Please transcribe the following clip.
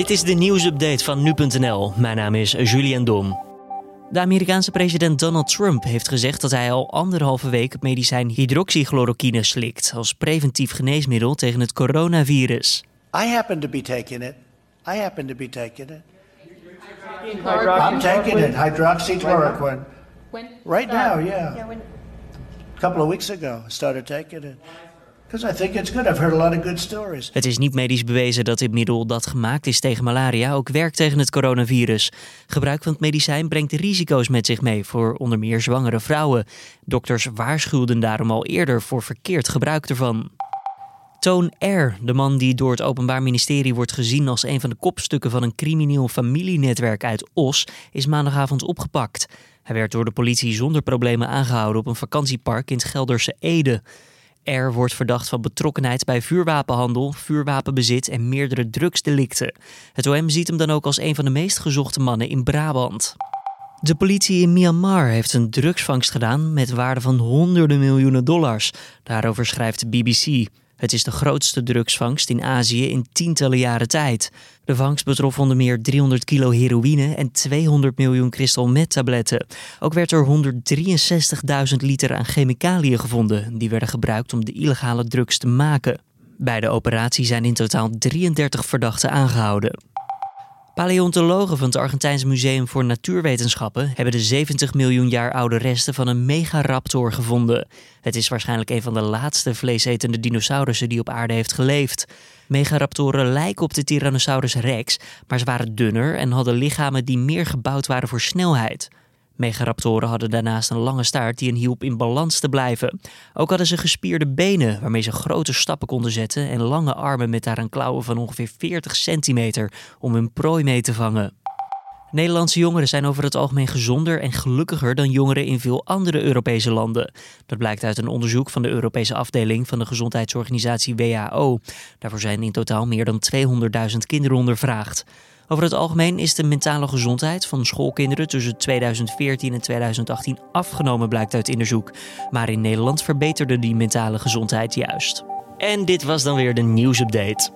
Dit is de nieuwsupdate van nu.nl. Mijn naam is Julian Dom. De Amerikaanse president Donald Trump heeft gezegd dat hij al anderhalve week het medicijn hydroxychloroquine slikt als preventief geneesmiddel tegen het coronavirus. I happen to be taking it. I happen to be taking it. I'm taking it, hydroxychloroquine. Right now, yeah. A couple of weeks ago, I started taking it. I think it's good. I've heard a lot of good stories. Het is niet medisch bewezen dat dit middel dat gemaakt is tegen malaria ook werkt tegen het coronavirus. Gebruik van het medicijn brengt risico's met zich mee voor onder meer zwangere vrouwen. Dokters waarschuwden daarom al eerder voor verkeerd gebruik ervan. Toon R., de man die door het Openbaar Ministerie wordt gezien als een van de kopstukken van een crimineel familienetwerk uit Os, is maandagavond opgepakt. Hij werd door de politie zonder problemen aangehouden op een vakantiepark in het Gelderse Ede. R wordt verdacht van betrokkenheid bij vuurwapenhandel, vuurwapenbezit en meerdere drugsdelicten. Het OM ziet hem dan ook als een van de meest gezochte mannen in Brabant. De politie in Myanmar heeft een drugsvangst gedaan met waarde van honderden miljoenen dollars. Daarover schrijft BBC. Het is de grootste drugsvangst in Azië in tientallen jaren tijd. De vangst betrof onder meer 300 kilo heroïne en 200 miljoen crystal meth tabletten. Ook werd er 163.000 liter aan chemicaliën gevonden. Die werden gebruikt om de illegale drugs te maken. Bij de operatie zijn in totaal 33 verdachten aangehouden. Paleontologen van het Argentijnse Museum voor Natuurwetenschappen hebben de 70 miljoen jaar oude resten van een megaraptor gevonden. Het is waarschijnlijk een van de laatste vleesetende dinosaurussen die op aarde heeft geleefd. Megaraptoren lijken op de Tyrannosaurus rex, maar ze waren dunner en hadden lichamen die meer gebouwd waren voor snelheid. Megaraptoren hadden daarnaast een lange staart die hen hielp in balans te blijven. Ook hadden ze gespierde benen waarmee ze grote stappen konden zetten en lange armen met daaraan klauwen van ongeveer 40 centimeter om hun prooi mee te vangen. Nederlandse jongeren zijn over het algemeen gezonder en gelukkiger dan jongeren in veel andere Europese landen. Dat blijkt uit een onderzoek van de Europese afdeling van de gezondheidsorganisatie WHO. Daarvoor zijn in totaal meer dan 200.000 kinderen ondervraagd. Over het algemeen is de mentale gezondheid van schoolkinderen tussen 2014 en 2018 afgenomen, blijkt uit onderzoek. Maar in Nederland verbeterde die mentale gezondheid juist. En dit was dan weer de nieuwsupdate.